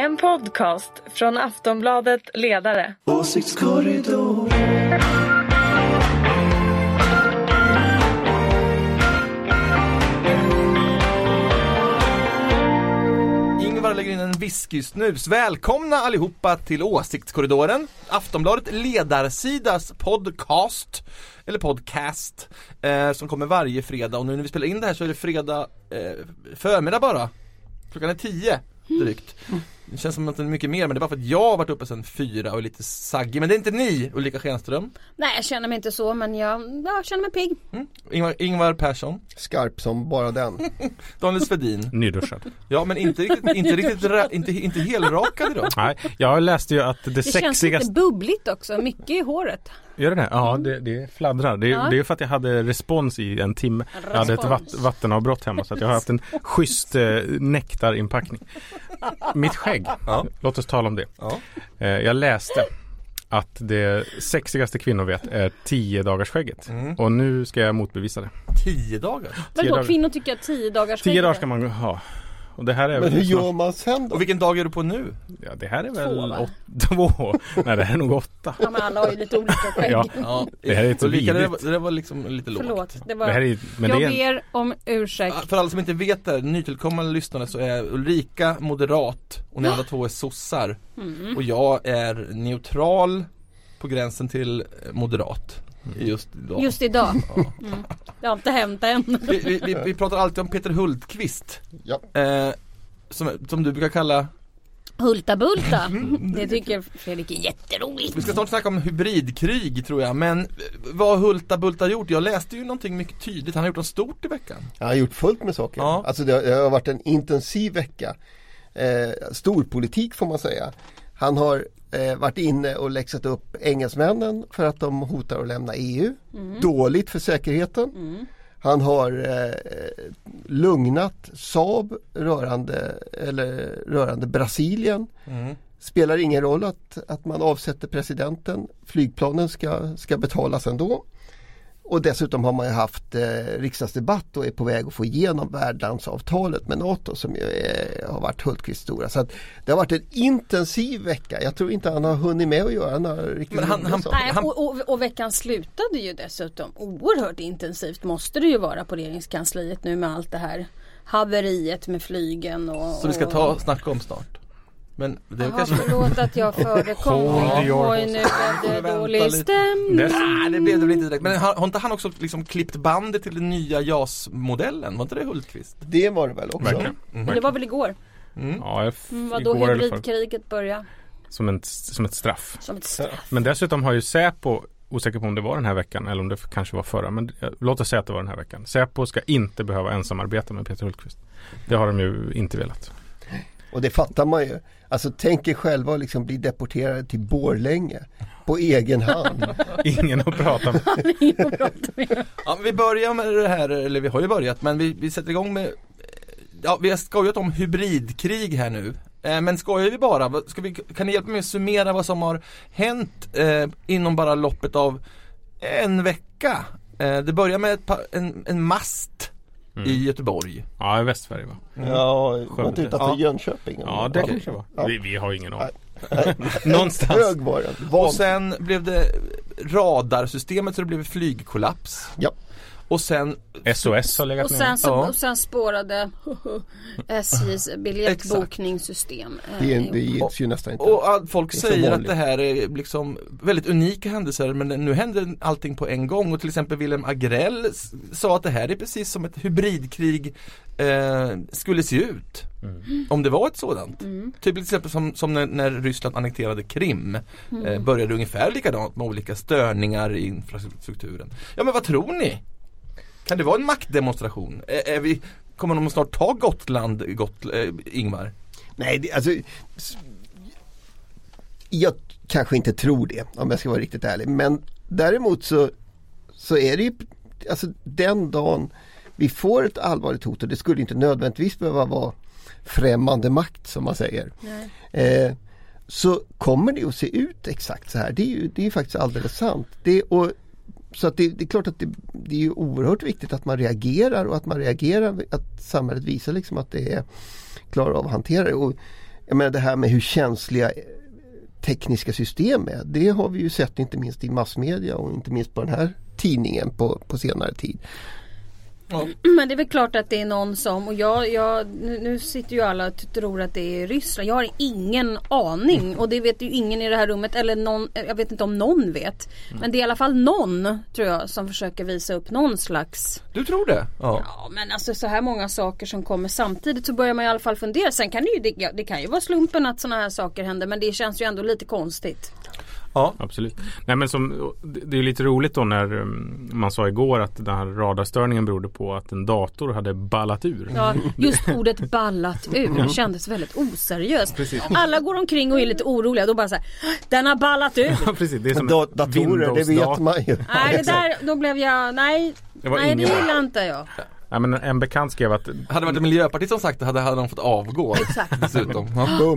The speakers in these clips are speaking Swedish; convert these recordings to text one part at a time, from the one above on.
En podcast från Aftonbladet Ledare. Åsiktskorridor. Ingvar lägger in en whiskysnus. Välkomna allihopa till Åsiktskorridoren, Aftonbladet ledarsidas podcast, eller podcast, eh, som kommer varje fredag och nu när vi spelar in det här så är det fredag eh, förmiddag bara. Klockan är tio drygt. Det känns som att det är mycket mer men det är bara för att jag har varit uppe sedan fyra och är lite saggig. Men det är inte ni Ulrika Schenström, Nej jag känner mig inte så men jag, jag känner mig pigg. Ingvar, Ingvar Persson, Skarp som bara den. Daniel Svedin. Nyduschad. Ja men inte riktigt, inte riktigt, ra- inte, inte helrakad idag. Nej, jag läste ju att det, Det känns lite sexigaste... bubbligt också, mycket i håret. Gör det det? Ja, det, det fladdrar. Det, Ja. det är för att jag hade respons i en timme. Jag hade ett Respons. vatt, vattenavbrott hemma så att jag har haft en schysst eh, nektarinpackning. Mitt skägg, Ja. låt oss tala om det. Ja. Eh, jag läste att det sexigaste kvinnor vet är 10 dagars skägget. Mm. Och nu ska jag motbevisa det. Tio dagar. Vadå dagar. kvinnor tycker att tio dagars 10 skägg dagar ska man ha. Och det här är Men väl hur snart- gör man sen då? Och vilken dag är du på nu? Ja, det här är Två, väl va? åt, två. Nej, det här är nog åtta. Ja men alla har ju lite olika skägg. Ja. Ja, Det här är så Ulrika, det, var, vidrigt. det var liksom lite lågt. Förlåt, det var... Det här är, men jag det är ber om ursäkt. För alla som inte vet det, nytillkommande lyssnare så är Ulrika moderat och ni andra två är sossar. Mm. Och jag är neutral på gränsen till moderat. Just idag. Just idag. Ja. Mm. Det har inte hänt än. Vi, vi, vi, vi pratar alltid om Peter Hultqvist. Ja. Eh, som, som du brukar kalla, Hulta bulta. Det tycker Fredrik är jätteroligt. vi ska snart snacka om hybridkrig tror jag, men eh, vad har Hulta Bulta gjort? Jag läste ju någonting mycket tydligt, han har gjort något stort i veckan. Jag har gjort fullt med saker. Ja. Alltså det har, det har varit en intensiv vecka. Eh, storpolitik får man säga. Han har eh, varit inne och läxat upp engelsmännen för att de hotar att lämna EU. Dåligt för säkerheten. Han har eh, lugnat Saab rörande, eller, rörande Brasilien. Mm. Spelar ingen roll att, att man avsätter presidenten. Flygplanen ska, ska betalas ändå. Och dessutom har man ju haft eh, riksdagsdebatt och är på väg att få igenom värdlandsavtalet med NATO som ju är, har varit Hultqvists stora. Så att det har varit en intensiv vecka. Jag tror inte han har hunnit med att göra några riktigt han- han-. Nej, Han- och, och, och veckan slutade ju dessutom oerhört intensivt måste det ju vara på regeringskansliet nu med allt det här haveriet med flygen och... Så vi ska ta snacka om snart. Men det är Jaha, kanske förlåt att jag förekom. Oj, nu blev det dålig lite. stämning. Nej det blev det väl inte direkt. Men har, har inte han också liksom klippt bandet till den nya JAS-modellen? Var inte det Hultqvist? Det var det väl också. Verkligen. Men det var väl igår? Ja, jag f- Mm, vad då igår hybridkriget började? Som, en, som ett straff. Som ett straff. Men dessutom har ju Säpo, osäker på om det var den här veckan eller om det kanske var förra, men eh, låt oss säga att det var den här veckan. Säpo ska inte behöva ensamarbeta med Peter Hultqvist. Det har de ju inte velat. Och det fattar man ju. Alltså tänk er själva att liksom bli deporterade till Borlänge på egen hand. Ingen att prata med. Ja, vi börjar med det här, eller vi har ju börjat, men vi, vi sätter igång med Ja, vi har skojat om hybridkrig här nu. Eh, men skojar vi bara? Ska vi, kan ni hjälpa mig att summera vad som har hänt eh, inom bara loppet av en vecka? Eh, det börjar med ett par, en, en mast i Göteborg. Ja, i Västsverige va? Ja, var inte utanför Ja. Jönköping. Ja, det kanske var. Ja. Vi, vi har ingen aning. Någonstans. Hög var. Och sen blev det radarsystemet så det blev flygkollaps. Ja. Och sen SOS har legat Och ner. sen, så, Ja. och sen spårade SJs biljettbokningssystem. eh, Det, är- det ges ju nästan inte. Och all, folk säger att det här är liksom väldigt unika händelser men nu händer allting på en gång och till exempel Wilhelm Agrell sa att det här är precis som ett hybridkrig eh, skulle se ut. Om det var ett sådant. Typ till exempel som, som när, när Ryssland annekterade Krim. Eh, började ungefär likadant med olika störningar i infrastrukturen. Ja men vad tror ni? Kan det vara en maktdemonstration? Är, är vi, kommer de snart ta Gotland, Gott, eh, Ingvar? Nej, det, alltså Jag kanske inte tror det om jag ska vara riktigt ärlig. Men däremot så, så är det ju alltså den dagen vi får ett allvarligt hot och det skulle inte nödvändigtvis behöva vara främmande makt som man säger. Eh, så kommer det att se ut exakt så här. Det är ju det är faktiskt alldeles sant. Det, och, så att det, det är klart att det, det är ju oerhört viktigt att man reagerar och att man reagerar, att samhället visar liksom att det är klarar av att hantera det. Och, jag menar det här med hur känsliga eh, tekniska system är. Det har vi ju sett inte minst i massmedia och inte minst på den här tidningen på, på senare tid. Men det är väl klart att det är någon som, och jag, jag nu, sitter ju alla och tror att det är Ryssland. Jag har ingen aning och det vet ju ingen i det här rummet eller någon, jag vet inte om någon vet. Men det är i alla fall någon tror jag som försöker visa upp någon slags Du tror det? Ja. Ja men alltså så här många saker som kommer samtidigt så börjar man i alla fall fundera. Sen kan det ju, det, ja, det kan ju vara slumpen att sådana här saker händer men det känns ju ändå lite konstigt. Ja. Absolut. Nej men som, det är lite roligt då när um, man sa igår att den här radarstörningen berodde på att en dator hade ballat ur. Ja, just ordet ballat ur kändes väldigt oseriöst. Alla går omkring och är lite oroliga. Då bara så här, den har ballat ur. Ja, precis. Det är som Da, datorer, det vet man ju. Nej, det där, då blev jag, nej, nej det gillar inte jag. Nej, men en bekant skrev att Hade det varit en miljöpartist som sagt det hade, hade de fått avgå. Exakt. Dessutom. Ja.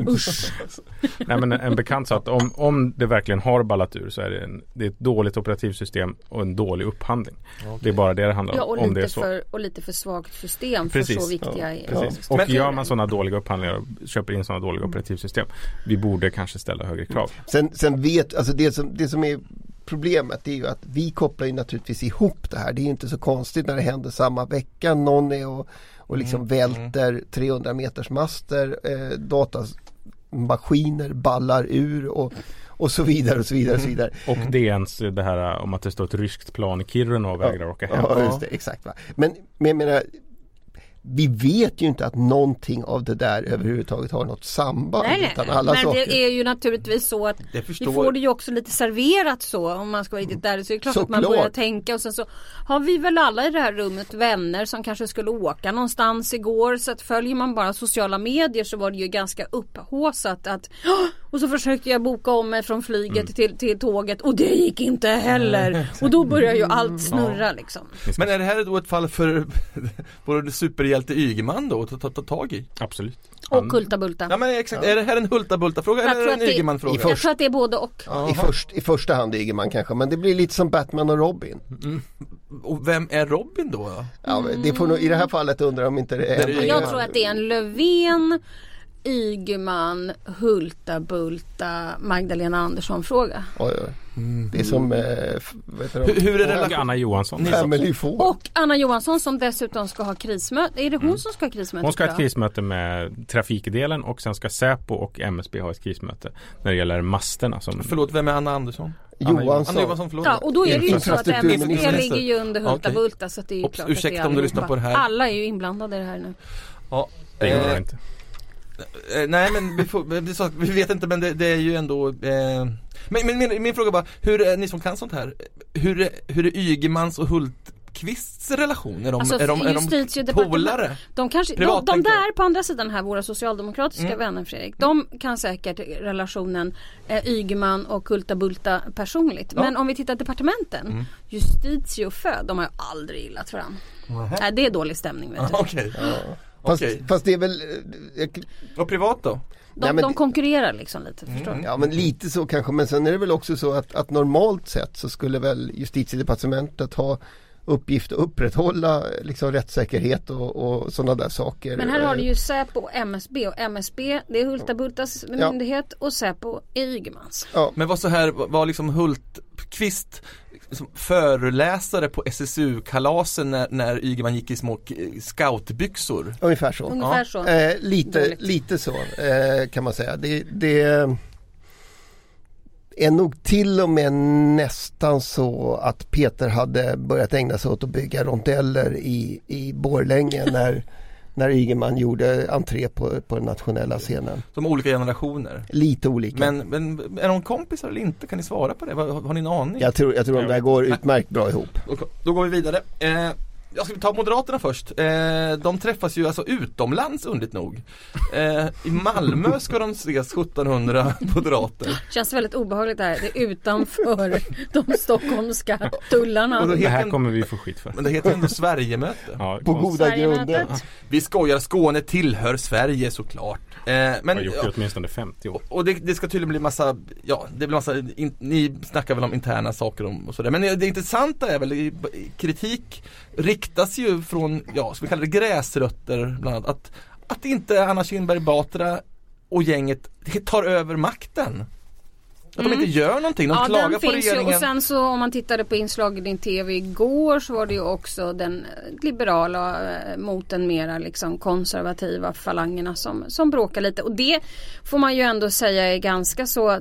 Nej men en bekant sa att om, om det verkligen har ballat ur så är det, en, det är ett dåligt operativsystem och en dålig upphandling. Det är bara det det handlar om. Ja, och om det är lite, så. för, och lite för svagt system Precis. för så viktiga Ja, precis. ja. Och Men- gör man sådana dåliga upphandlingar och köper in sådana dåliga operativsystem. Vi borde kanske ställa högre krav. Sen, sen vet, alltså det som, det som är problemet är ju att vi kopplar ju naturligtvis ihop det här. Det är ju inte så konstigt när det händer samma vecka. Någon är och, och liksom välter 300 meters master, eh, datamaskiner ballar ur och, och så vidare och så vidare. Och så vidare. Och det är ens det här om att det står ett ryskt plan i Kiruna och vägrar åka hem. Ja, just det, exakt. Va? Men, men jag menar, vi vet ju inte att någonting av det där överhuvudtaget har något samband. Nej, utan alla men saker. det är ju naturligtvis så att Det vi får det ju också lite serverat så om man ska vara riktigt där. Så det är klart att man Såklart. börjar tänka och sen så har vi väl alla i det här rummet vänner som kanske skulle åka någonstans igår. Så att följer man bara sociala medier så var det ju ganska upphåsat att och så försökte jag boka om mig från flyget Mm. till, till tåget och det gick inte heller. Och då börjar ju allt snurra liksom. Men är det här då ett fall för vår superhjälte Ygeman då att ta, ta, ta tag i? Absolut. Och Kulta Bulta. Ja men exakt, är det här en Hulta-Bulta-fråga eller en det- Ygeman-fråga? Jag tror att det är både och. I, först, I första hand Ygeman kanske, men det blir lite som Batman och Robin. Och vem är Robin då? Ja, det får nog, I det här fallet undrar jag om inte det Det är är... Ygeman. Jag tror att det är en Löfven, Ygeman, Hulta, Bulta, Magdalena Andersson fråga. Oj, oj. Det är som, eh, de? Hur, hur är Och relation? Anna Johansson. Family Four. Och Anna Johansson som dessutom ska ha krismöte. Är det hon som ska ha krismöte? Hon ska ha ett jag? krismöte med trafikdelen och sen ska Säpo och MSB ha ett krismöte när det gäller masterna. Som, Förlåt, vem är Anna Andersson? Johansson. Anna Johansson. Ja och då är det ju så att MSB ligger ju under Hulta Okej. Bulta så att det är ju Oops, klart ursäkta att det är om du lyssnar på det här. Alla är ju inblandade i det här nu. Ja. det gör Eh, hon inte. Eh, nej men vi, får, vi vet inte men det, det är ju ändå eh, men, men min, min fråga bara, hur ni som kan sånt här? Hur, hur är Ygemans och Hultqvists relation? Är de, Alltså, är de, är de polare? De, kanske, de, Privat, de jag. där på andra sidan här, våra socialdemokratiska Mm. vänner Fredrik, de kan säkert relationen eh, Ygeman och Kulta Bulta personligt. Ja. Men om vi tittar departementen, Mm. justitie och föd, de har ju aldrig gillat varandra. Nej, det är dålig stämning vet du. Okej, Fast, okej. fast det är väl, eh, jag- Och privat då? De, Nej, men de konkurrerar liksom lite, förstår du? ja men lite så kanske, men sen är det väl också så att, att normalt sett så skulle väl justitiedepartementet ha uppgift att upprätthålla liksom rättssäkerhet och, och sådana där saker. Men här har du ju Säpo och MSB och MSB det är Hulta Bultas Ja. myndighet och Säpo är Ygemans. Ja, Men var så här, var liksom Hultqvist liksom föreläsare på SSU-kalasen när, när Ygeman gick i små k- scoutbyxor? ungefär så. Ungefär Ja. så. Eh, lite, Dåligt. lite så eh, kan man säga. Det, det är nog till och med nästan så att Peter hade börjat ägna sig åt att bygga rondeller i, i Borlänge när, när Ygeman gjorde entré på, på den nationella scenen. Som olika generationer. Lite olika. Men, men är de kompisar eller inte? Kan ni svara på det? Har, har ni en aning? jag, tror, jag tror de där går utmärkt bra ihop. Då, då går vi vidare. Eh, jag ska ta Moderaterna först. Eh, de träffas ju alltså utomlands underligt nog. Eh, I Malmö ska de ses 1700 moderater. Känns väldigt obehagligt det här. Det är utanför de stockholmska tullarna. Och Det här kommer vi få skit för. men det heter ändå Sverigemöte. Ja, På goda grunder. Vi skojar, Skåne tillhör Sverige såklart. Eh, men, har gjort det åtminstone 50 år. och det, det ska tydligen bli massa, ja det blir massa, in, ni snackar väl om interna saker om och sådär. Men det intressanta är väl, kritik riktas ju från, ja ska vi kalla det gräsrötter bland annat. Att, att inte Anna Kinberg Batra och gänget tar över makten. Att Mm. de inte gör någonting, de ja, klagar den på finns ju. regeringen. Och sen så om man tittade på inslag i din TV igår så var det ju också den eh, liberala eh, mot den mera liksom konservativa falangerna som, som bråkar lite. Och det får man ju ändå säga är ganska så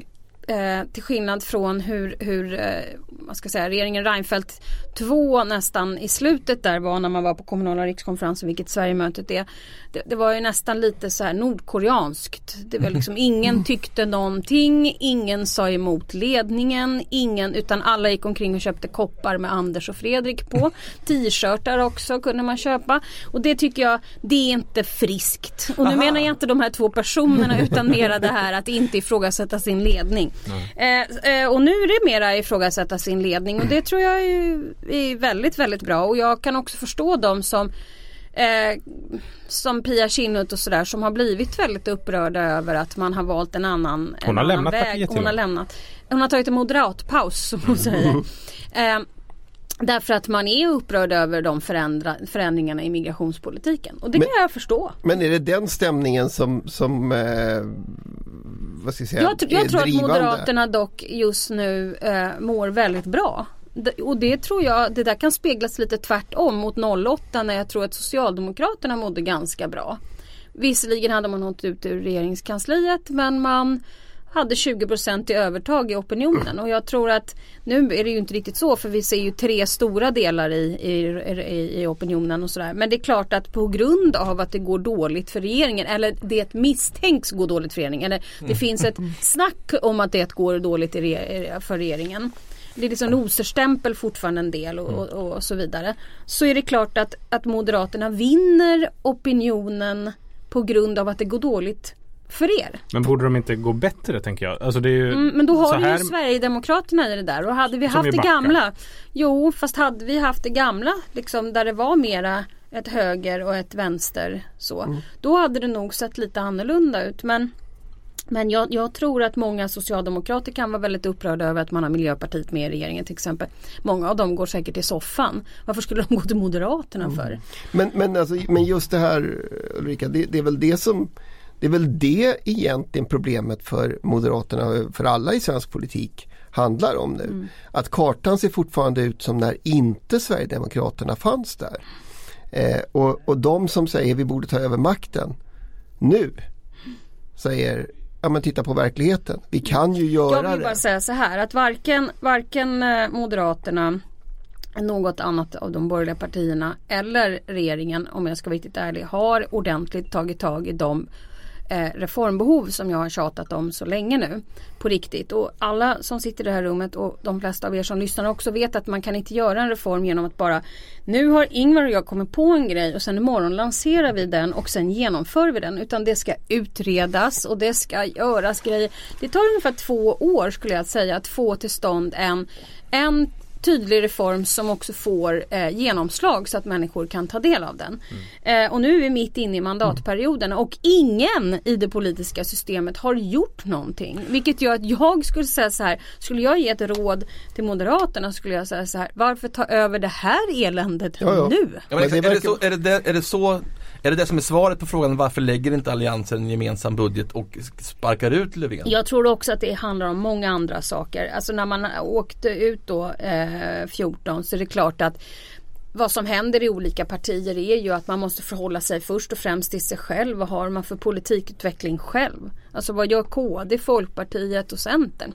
eh, till skillnad från hur, hur eh, vad ska säga, regeringen Reinfeldt 2 nästan i slutet där var när man var på kommunala rikskonferensen, vilket Sverigemötet är. Det, det var ju nästan lite så här nordkoreanskt. Det var liksom ingen tyckte någonting, ingen sa emot ledningen, ingen utan alla gick omkring och köpte koppar med Anders och Fredrik på. T-shirtar också kunde man köpa. Och det tycker jag, det är inte friskt. Och nu Aha. menar jag inte de här två personerna utan mera det här att inte ifrågasätta sin ledning. Eh, eh, och nu är det mera ifrågasätta sin ledning och det tror jag är, är väldigt, väldigt bra. Och jag kan också förstå dem som Eh, som Pia Kinnut och sådär som har blivit väldigt upprörda över att man har valt en annan, en Hon har annan lämnat väg. Hon har lämnat. Hon har tagit en moderatpaus som hon säger. Eh, därför att man är upprörd över de förändra, förändringarna i migrationspolitiken. Och det Men- kan jag förstå. Men är det den stämningen som, som eh, vad ska jag säga, Jag, jag är tror att? Moderaterna dock just nu eh, mår väldigt bra. Och det tror jag, det där kan speglas lite tvärtom mot 08 när jag tror att Socialdemokraterna mådde ganska bra. Visserligen hade man hållit ut ur regeringskansliet men man hade 20% i övertag i opinionen och jag tror att nu är det ju inte riktigt så för vi ser ju tre stora delar i, i, i, opinionen och sådär. Men det är klart att på grund av att det går dåligt för regeringen eller det misstänks gå dåligt för regeringen eller det finns ett snack om att det går dåligt för regeringen. Det är liksom loserstämpel fortfarande en del och, och, och så vidare. Så är det klart att, att Moderaterna vinner opinionen på grund av att det går dåligt för er. Men borde de inte gå bättre tänker jag? Alltså Mm, men då har här- ju Sverigedemokraterna i det där och hade vi haft det gamla Jo fast hade vi haft det gamla liksom där det var mera ett höger och ett vänster så Mm. Då hade det nog sett lite annorlunda ut men men jag, jag tror att många socialdemokrater kan vara väldigt upprörda över att man har Miljöpartiet med i regeringen till exempel. Många av dem går säkert i soffan. Varför skulle de gå till Moderaterna Mm. för? Men, men, alltså, men just det här Ulrika, det, det är väl det som det är väl det egentligen problemet för Moderaterna, för alla i svensk politik handlar om nu. Att kartan ser fortfarande ut som när inte Sverigedemokraterna fanns där. Eh, och, och de som säger vi borde ta över makten nu säger ja men titta på verkligheten. Vi kan ju Jag göra vill det. bara säga så här att varken, varken eh, Moderaterna något annat av de borgerliga partierna eller regeringen om jag ska vara riktigt ärlig har ordentligt tagit tag i de eh, reformbehov som jag har tjatat om så länge nu. På riktigt. Och alla som sitter i det här rummet och de flesta av er som lyssnar också vet att man kan inte göra en reform genom att bara Nu har Ingvar och jag kommit på en grej och sen imorgon lanserar vi den och sen genomför vi den. Utan det ska utredas och det ska göras grejer. Det tar ungefär två år skulle jag säga att få till stånd en, en tydlig reform som också får eh, genomslag så att människor kan ta del av den. Eh, och nu är vi mitt inne i mandatperioden och ingen i det politiska systemet har gjort någonting. Vilket gör att jag skulle säga så här, skulle jag ge ett råd till Moderaterna skulle jag säga så här, varför ta över det här eländet Ja, ja. nu? Ja, exakt, är, det så, är, det det, är det så Är det det som är svaret på frågan varför lägger inte Alliansen en gemensam budget och sparkar ut Löfven? Jag tror också att det handlar om många andra saker. Alltså när man åkte ut då eh, 14 så är det klart att vad som händer i olika partier är ju att man måste förhålla sig först och främst till sig själv. Vad har man för politikutveckling själv? Alltså vad gör KD, Folkpartiet och Centern?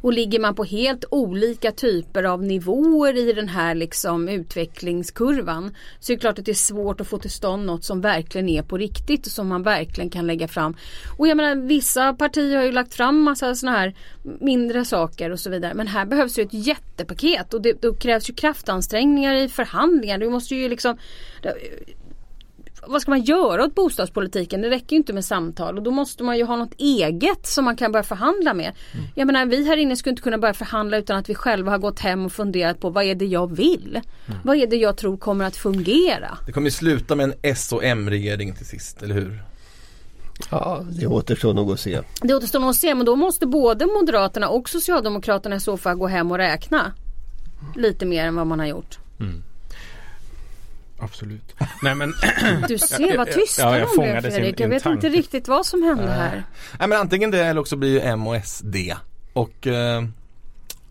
Och ligger man på helt olika typer av nivåer i den här liksom utvecklingskurvan så är det klart att det är svårt att få till stånd något som verkligen är på riktigt och som man verkligen kan lägga fram. Och jag menar vissa partier har ju lagt fram massa sådana här mindre saker och så vidare. Men här behövs ju ett jättepaket och det, då krävs ju kraftansträngningar i förhandlingar. Du måste ju liksom vad ska man göra åt bostadspolitiken? Det räcker ju inte med samtal och då måste man ju ha något eget som man kan börja förhandla med. Jag menar vi här inne skulle inte kunna börja förhandla utan att vi själva har gått hem och funderat på vad är det jag vill? Vad är det jag tror kommer att fungera? Det kommer ju sluta med en S och M-regering till sist, eller hur? Ja, det återstår nog att se. Det återstår nog att se men då måste både Moderaterna och Socialdemokraterna i så fall gå hem och räkna lite mer än vad man har gjort. Absolut. Nej men Du ser vad tysta Ja, de blev Fredrik. Jag vet inte riktigt vad som hände här. Nej men antingen det eller också blir ju M och SD. Och eh, eh,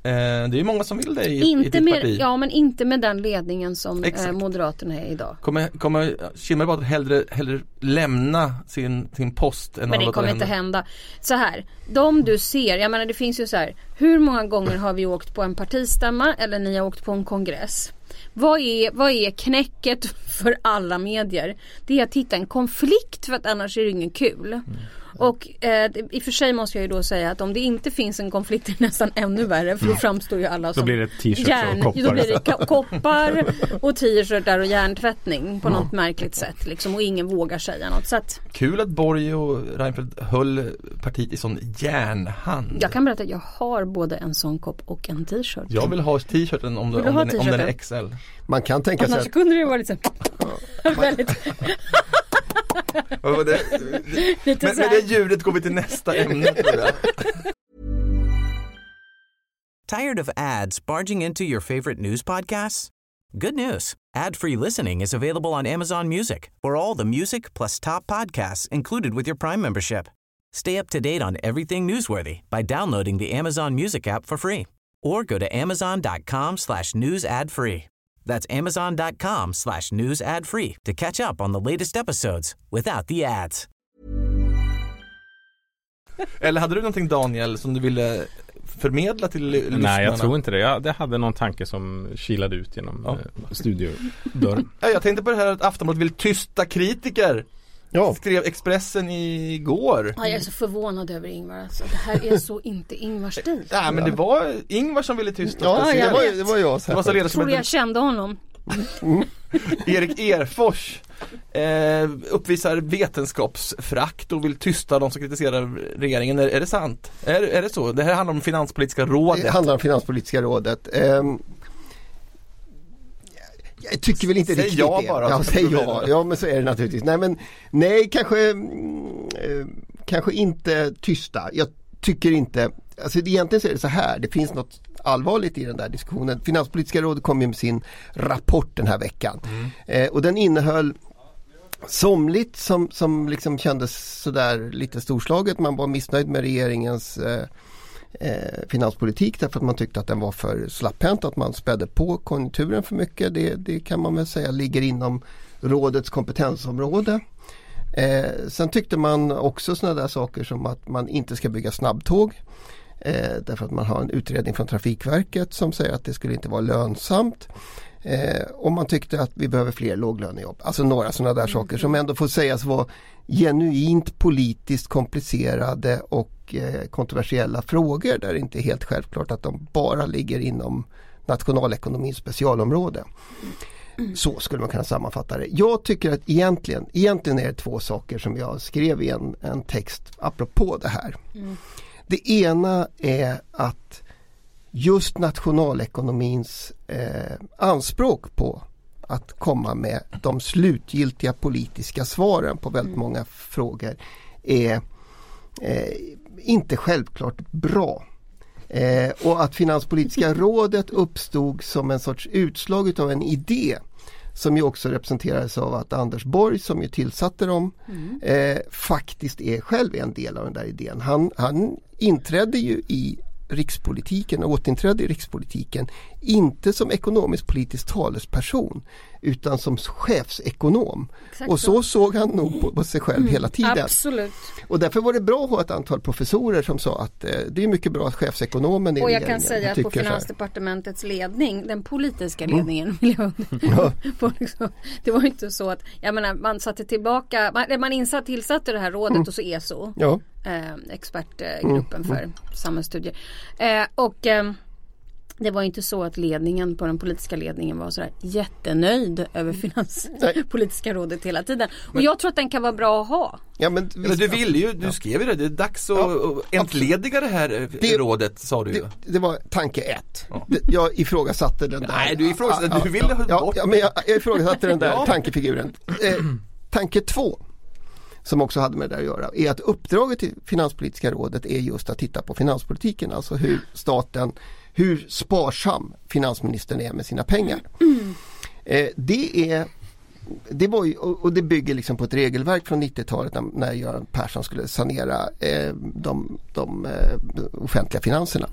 det är ju många som vill det i, i Inte ditt med, parti. ja men inte med den ledningen som eh. Moderaterna är idag. Kommer, kommer Kinberg bara hellre, hellre lämna sin, sin post än Men det kommer inte hända. Så här, de du ser, jag menar det finns ju så här. Hur många gånger har vi åkt på en partistämma eller ni har åkt på en kongress? Vad är, vad är knäcket för alla medier? Det är att hitta en konflikt för att annars är det ingen kul. Mm. Och eh, i och för sig måste jag ju då säga att om det inte finns en konflikt är det nästan ännu värre för då framstår ju alla som då blir det t-shirts järn, och koppar. Då blir det koppar och t-shirtar och hjärntvättning på något märkligt sätt liksom och ingen vågar säga något. Så att Kul att Borg och Reinfeldt höll partiet i sån järnhand. jag kan berätta att jag har både en sån kopp och en t-shirt. Jag vill ha t-shirten om, du om, ha den, om den är? XL. Man kan tänka sig Annars att kunde det ju vara lite, väldigt, Vad var det? Men här. det ljudet går vi till nästa ämne. Tired of ads barging into your favorite news podcasts? Good news. Ad-free listening is available on Amazon Music for all the music plus top podcasts included with your Prime membership. Stay up to date on everything newsworthy by downloading the Amazon Music app for free or go to amazon.com slash news ad free. That's amazon.com slash news ad free to catch up on the latest episodes without the ads. Eller hade du någonting Daniel som du ville förmedla till ly- lyssnarna? Nej jag tror inte det. Jag det hade någon tanke som kilade ut genom Ja. eh, studiodörren. Ja, jag tänkte på det här att Aftonbladet vill tysta kritiker. Ja, Skrev Expressen igår. Ja, jag är så förvånad över Ingvar alltså. Det här är så inte Ingvar stil. Nej men det var Ingvar som ville tysta ja speciellt. det, var, det var jag. Det var så Tror jag kände honom. Erik Erfors eh, uppvisar vetenskapsfrakt och vill tysta de som kritiserar regeringen. Är, är det sant? Är, är det så? Det här handlar om Finanspolitiska rådet. Det handlar om Finanspolitiska rådet. Ehm, jag tycker väl inte Säg riktigt ja det. bara, Ja, säg ja. Ja, men så är det naturligtvis. Nej, men nej, kanske, mm, eh, kanske inte tysta. Jag tycker inte, alltså egentligen så är det så här, det finns något allvarligt i den där diskussionen. Finanspolitiska rådet kom ju med sin rapport den här veckan eh, och den innehöll somligt som, som liksom kändes sådär lite storslaget. Man var missnöjd med regeringens eh, eh, finanspolitik därför att man tyckte att den var för slapphänt, att man spädde på konjunkturen för mycket. Det, det kan man väl säga ligger inom rådets kompetensområde. Eh, sen tyckte man också sådana där saker som att man inte ska bygga snabbtåg. Eh, därför att man har en utredning från Trafikverket som säger att det skulle inte vara lönsamt. Eh, och man tyckte att vi behöver fler låglönejobb. Alltså några sådana där saker som ändå får sägas vara genuint politiskt komplicerade och eh, kontroversiella frågor där det inte är helt självklart att de bara ligger inom nationalekonomins specialområde. Så skulle man kunna sammanfatta det. Jag tycker att egentligen, egentligen är det två saker som jag skrev i en, en text apropå det här. Det ena är att just nationalekonomins eh, anspråk på att komma med de slutgiltiga politiska svaren på väldigt många frågor är eh, inte självklart bra. Eh, och att Finanspolitiska rådet uppstod som en sorts utslag utav en idé som ju också representerades av att Anders Borg som ju tillsatte dem eh, faktiskt är själv en del av den där idén. Han, han inträdde ju i rikspolitiken, återinträdde i rikspolitiken, inte som ekonomisk politisk talesperson utan som chefsekonom. Exakt och så såg han nog på, på sig själv hela tiden. Absolut. Och därför var det bra att ha ett antal professorer som sa att eh, det är mycket bra att chefsekonomen i Och jag kan säga att på. Finansdepartementets ledning, den politiska Mm. ledningen, på liksom, det var inte så att, jag menar man satte tillbaka, man, man insatt, tillsatte det här rådet Mm. och så ESO, Ja, eh, expertgruppen för samhällsstudier. Eh, och eh, det var inte så att ledningen på den politiska ledningen var sådär jättenöjd över Finanspolitiska rådet hela tiden. Och jag tror att den kan vara bra att ha. ja men, Men visst, du vill ju, du skrev ju det, det är dags att Ja, entlediga det här eh, Det- rådet sa du ju. det, det var tanke ett. Ja. Jag ifrågasatte den där. Nej, du ifrågasatte- Ja, du ville ha ja, bort ja, men jag, jag ifrågasatte den där Ja. tankefiguren. Eh, tanke två som också hade med det där att göra är att uppdraget till Finanspolitiska rådet är just att titta på finanspolitiken, alltså hur staten, hur sparsam finansministern är med sina pengar. Eh, det är det var ju, och, det bygger liksom på ett regelverk från 90-talet när, när Göran Persson skulle sanera eh, de, de eh, offentliga finanserna.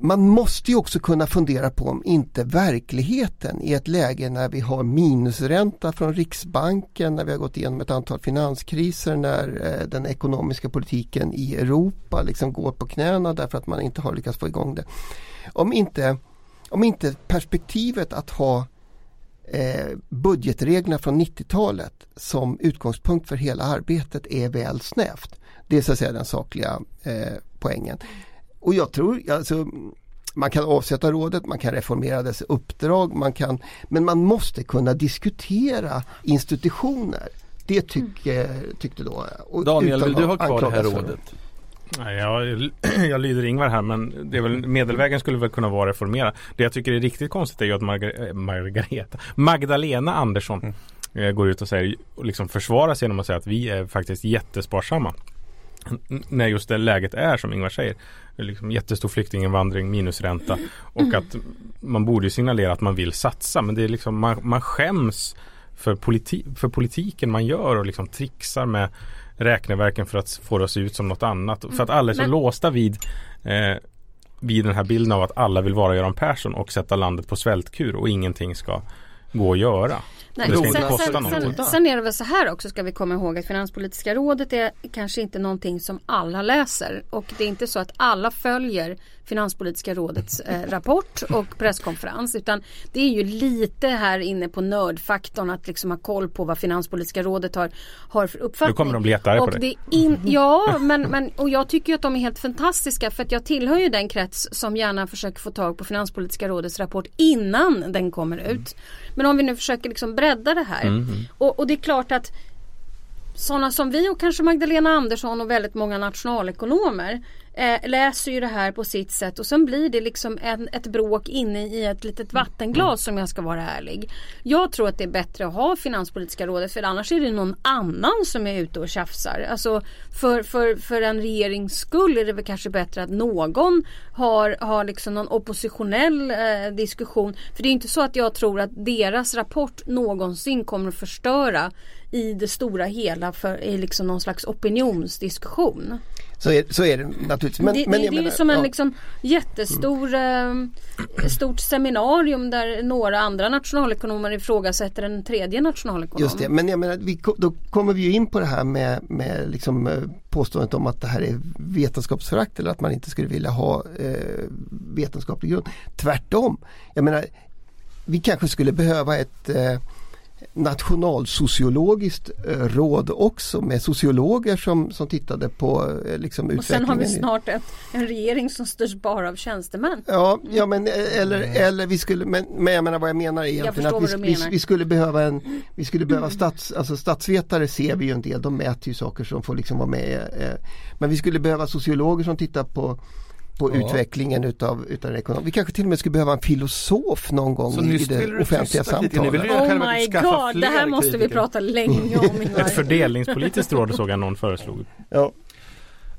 Man måste ju också kunna fundera på om inte verkligheten i ett läge när vi har minusränta från Riksbanken, när vi har gått igenom ett antal finanskriser, när eh, den ekonomiska politiken i Europa liksom går på knäna därför att man inte har lyckats få igång det. Om inte, om inte perspektivet att ha eh, budgetreglerna från 90-talet som utgångspunkt för hela arbetet är väl snävt. Det är så att säga den sakliga eh, poängen. Och jag tror, alltså, man kan avsätta rådet, man kan reformera dess uppdrag, man kan, men man måste kunna diskutera institutioner. Det tyck, tyckte då. och Daniel, vill du ha kvar det här rådet? Nej, jag, jag lyder Ingvar här men det är väl, medelvägen skulle väl kunna vara reformera. Det jag tycker är riktigt konstigt är ju att äh, Margareta Magdalena Andersson eh, går ut och säger och liksom försvarar sig genom att säga att vi är faktiskt jättesparsamma. När just det läget är som Ingvar säger. Liksom jättestor flyktinginvandring, minusränta och att man borde ju signalera att man vill satsa men det är liksom man, man skäms för, politi- för politiken man gör och liksom trixar med räkneverken för att få det att se ut som något annat. För att alla är så Men- låsta vid eh, vid den här bilden av att alla vill vara Göran Persson och sätta landet på svältkur och ingenting ska gå att göra. Nej, sen, sen, sen, sen är det väl så här också ska vi komma ihåg att Finanspolitiska rådet är kanske inte någonting som alla läser och det är inte så att alla följer Finanspolitiska rådets eh, rapport och presskonferens utan det är ju lite här inne på nördfaktorn att liksom ha koll på vad Finanspolitiska rådet har, har för uppfattning. Nu kommer de bli jättearga på dig. in, Ja, men, men och jag tycker ju att de är helt fantastiska för att jag tillhör ju den krets som gärna försöker få tag på Finanspolitiska rådets rapport innan den kommer ut. Men om vi nu försöker liksom bredda det här. Och, och det är klart att sådana som vi och kanske Magdalena Andersson och väldigt många nationalekonomer eh, läser ju det här på sitt sätt och sen blir det liksom en, ett bråk inne i ett litet vattenglas om jag ska vara ärlig. Jag tror att det är bättre att ha Finanspolitiska rådet för annars är det någon annan som är ute och tjafsar. Alltså för, för, för en regerings skull är det väl kanske bättre att någon har, har liksom någon oppositionell eh, diskussion. För det är inte så att jag tror att deras rapport någonsin kommer att förstöra i det stora hela för i liksom någon slags opinionsdiskussion. Så är, så är det naturligtvis. Men, det men det, det är ju menar, som en ja. liksom jättestor eh, stort seminarium där några andra nationalekonomer ifrågasätter en tredje nationalekonom. Just det, men jag menar, vi, då kommer vi ju in på det här med, med liksom, eh, påståendet om att det här är vetenskapsförakt eller att man inte skulle vilja ha eh, vetenskaplig grund. Tvärtom, jag menar, vi kanske skulle behöva ett eh, nationalsociologiskt eh, råd också med sociologer som, som tittade på eh, liksom, och sen har vi utvecklingen snart ett, en regering som styrs bara av tjänstemän. Ja, ja men eh, eller, eller vi skulle, men, men jag menar vad jag menar är egentligen förstår att vi, vi, vi skulle behöva en, vi skulle behöva stats, alltså statsvetare ser vi ju en del, de mäter ju saker som får liksom vara med. Eh, men vi skulle behöva sociologer som tittar på på Ja. utvecklingen utav, utav den ekonomin. Vi kanske till och med skulle behöva en filosof någon gång Så i det offentliga vill samtalet. ju Oh my god, det här måste vi kritiker. prata länge om. Ett fördelningspolitiskt råd såg jag någon föreslog. Ja.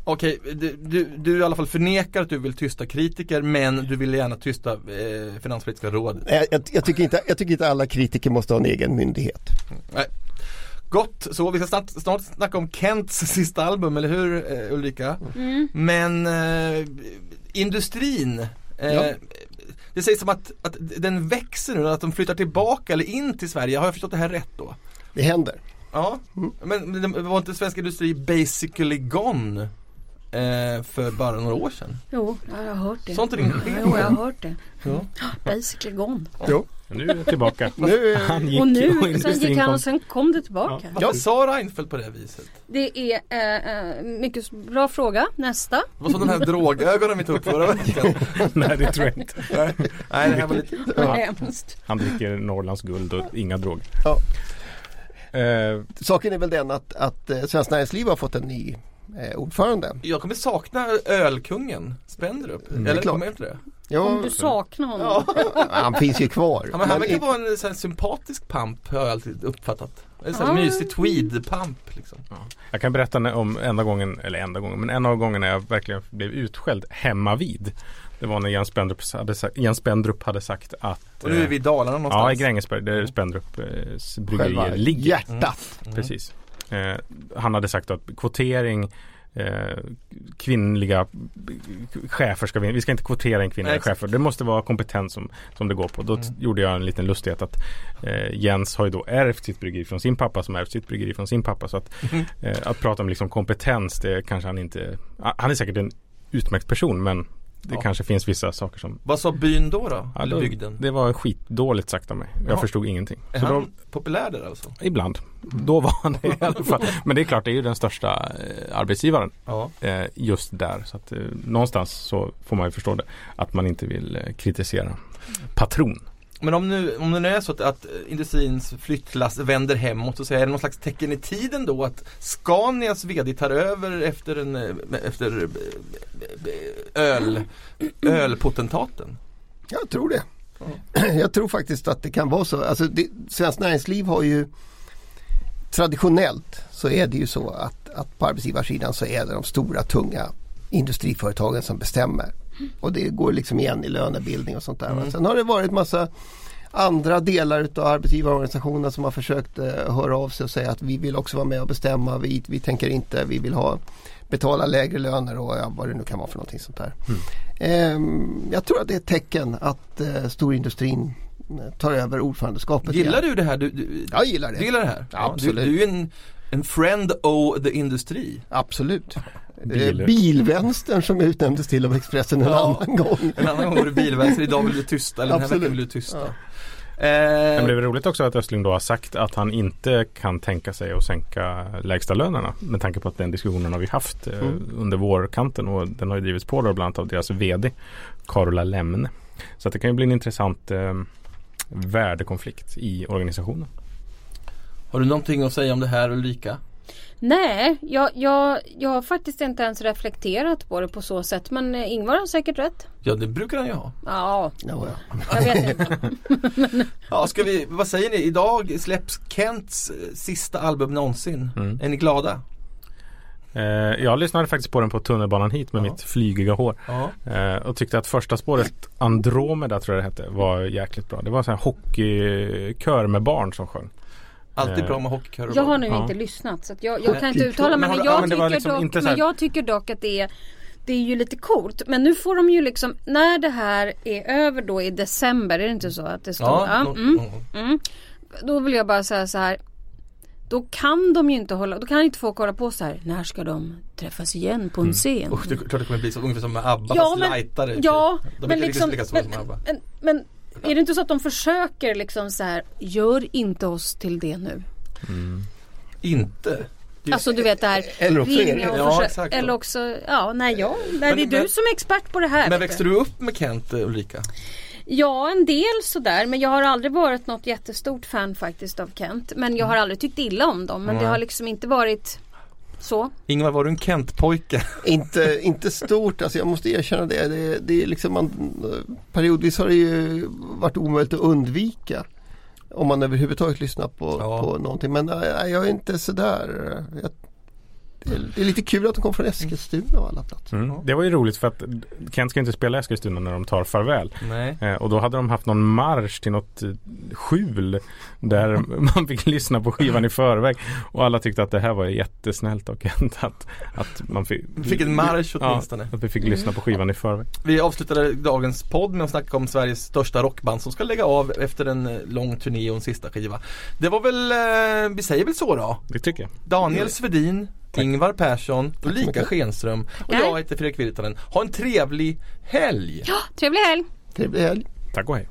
Okej, du, du, du i alla fall förnekar att du vill tysta kritiker men du vill gärna tysta eh, Finanspolitiska rådet. Jag, jag, jag, tycker inte, jag tycker inte alla kritiker måste ha en egen myndighet. Nej. Gott, så vi ska snart, snart snacka om Kents sista album, eller hur eh, Ulrika? Mm. Men eh, industrin eh, Ja. Det sägs som att, att den växer nu, att de flyttar tillbaka eller in till Sverige. Har jag förstått det här rätt då? Det händer. Ja, men det var inte svensk industri basically gone eh, för bara några år sedan? Jo, jag har hört det. Sånt är din Jo, jag har hört det. Ja. Basically gone. Jo. Nu är jag tillbaka. Nu, Han gick Och nu, sen gick han kom. och sen kom det tillbaka. Varför sa Reinfeldt på det här viset? Det är eh, eh, mycket bra fråga. Nästa. Det var som de här drogögonen vi tog upp förra veckan. Nej det tror jag inte. Nej, Nej, det här var lite Vad hemskt. Han dricker Norrlands guld och inga droger. Ja. Eh, saken är väl den att, att eh, Svenskt Näringsliv har fått en ny eh, ordförande. Jag kommer sakna ölkungen Spendrup. Mm, Eller kommer jag inte det? Ja, Om du saknar honom. han finns ju kvar. Ja, men han verkar i- vara en sån sympatisk pamp har jag alltid uppfattat. En sån här Ja. mysig tweed-pamp liksom. Jag kan berätta om enda gången, eller enda gången, men en av gångerna jag verkligen blev utskälld hemma vid. Det var när Jens Spendrup hade, sa- Jens Spendrup hade sagt att Och nu är vi i Dalarna någonstans. Ja, i Grängesberg där Spendrups eh, bryggerier ligger. hjärtat. Precis. Eh, han hade sagt att kvotering eh, kvinnliga chefer ska vi, vi ska inte kvotera in kvinnliga Nej, exakt. chefer. Det måste vara kompetens som, som det går på. Då t- gjorde jag en liten lustighet att eh, Jens har ju då ärvt sitt bryggeri från sin pappa som ärvt sitt bryggeri från sin pappa. Så att, eh, att prata om liksom kompetens det kanske han inte Han är säkert en utmärkt person men det Ja. kanske finns vissa saker som Vad sa byn då då? Ja, Eller då- bygden? Det var skitdåligt sagt av mig. Jag Ja. förstod ingenting. Är Så då, han populär där alltså? Ibland. Då var han det i alla fall. Men det är klart, det är ju den största eh, arbetsgivaren Ja. eh, just där. Så att eh, någonstans så får man ju förstå det. Att man inte vill kritisera patron. Men om, nu, om det nu är så att, att industrins flyttlass vänder hemåt så är det någon slags tecken i tiden då att Scanias VD tar över efter, en, eh, efter eh, öl, ölpotentaten? Jag tror det. Jag tror faktiskt att det kan vara så. Alltså det, Svenskt Näringsliv har ju traditionellt så är det ju så att, att på arbetsgivarsidan så är det de stora tunga industriföretagen som bestämmer. Och det går liksom igen i lönebildning och sånt där. va. Sen har det varit massa andra delar utav arbetsgivarorganisationerna som har försökt eh, höra av sig och säga att vi vill också vara med och bestämma. Vi, vi tänker inte, vi vill ha betala lägre löner och ja, vad det nu kan vara för någonting sånt där. Ehm, jag tror att det är ett tecken att eh, storindustrin eh, tar över ordförandeskapet. Gillar igen. du det här? Du, du, Jag gillar det. du gillar det här? Ja, Absolut. Du, du är en, en friend of the industri. Absolut. Bil- Eh, Bilvänstern som utnämndes till av Expressen en Ja. annan gång. En annan gång var du bilvänster, idag vill du tysta, eller den här veckan vill du tysta. Ja. Men Eh, det är väl roligt också att Östling då har sagt att han inte kan tänka sig att sänka lägsta lönerna Med tanke på att den diskussionen har vi haft eh, Mm. under vårkanten och den har ju drivits på då bland annat av deras VD Carola Lemne. Så att det kan ju bli en intressant eh, värdekonflikt i organisationen. har du någonting att säga om det här Ulrika? Nej, jag, jag, jag har faktiskt inte ens reflekterat på det på så sätt. Men eh, Ingvar har säkert rätt. Ja det brukar han ju ha. Ja, Ja, ja. jag vet inte. Ja, ska vi, vad säger ni? Idag släpps Kents eh, sista album någonsin. Mm. Är ni glada? Eh, jag lyssnade faktiskt på den på tunnelbanan hit med Ja. mitt flygiga hår Ja. eh, och tyckte att första spåret Andromeda tror jag det hette var jäkligt bra. Det var en sån här hockeykör med barn som sjöng. Alltid Eh, bra med hockeykörer. Jag har nu Ja. inte lyssnat så att jag, jag kan inte typ uttala mig. Men Men, jag, tycker liksom dock, här- men jag tycker dock att det är det är ju lite coolt. Men nu får de ju liksom När det här är över då i december. Är det inte så att det står? Ja, Ja, mm, ja. mm. Då vill jag bara säga så här. Då kan de ju inte hålla, då kan inte folk hålla på så här. När ska de träffas igen på en scen? Usch, det klart det kommer bli så, ungefär som med ABBA Ja, fast men- lightare. Ja, De är men liksom, lika men, stora som ABBA. men, men är det inte så att de försöker liksom så här. Gör inte oss till det nu. Inte. Det är- Alltså du vet det här Eller också det- ringa och Ja, försöka-. Eller också, ja nej jag, nej, det är Men- du men- som är expert på det här. Men växte du. upp med Kent eh, Ulrika? Ja en del sådär men jag har aldrig varit något jättestort fan faktiskt av Kent. Men jag har aldrig tyckt illa om dem men det Nej. har liksom inte varit så. Ingvar, var du en Kent-pojke? Inte, inte stort, alltså jag måste erkänna det. det, det är liksom man, periodvis har det ju varit omöjligt att undvika. Om man överhuvudtaget lyssnar på, Ja. på någonting. Men nej, jag är inte sådär. Jag, det, är, lite kul att de kom från Eskilstuna av alla platser. Mm. Det var ju roligt för att Kent ska inte spela Eskilstuna när de tar farväl. Nej. Eh, och då hade de haft någon marsch till något eh, skjul där man fick lyssna på skivan i förväg. Och alla tyckte att det här var jättesnällt av Kent att, att man fick, fick en marsch ja, åtminstone. att vi fick lyssna på skivan i förväg. Vi avslutade dagens podd med att snacka om Sveriges största rockband som ska lägga av efter en eh, lång turné och en sista skiva. Det var väl, eh, vi säger väl så då. Det tycker jag. Daniel Svedin, Ingvar Persson, Ulrika Schenström och jag heter Fredrik Virtanen. Ha en trevlig helg! Trevlig helg! Trevlig helg. Tack och hej.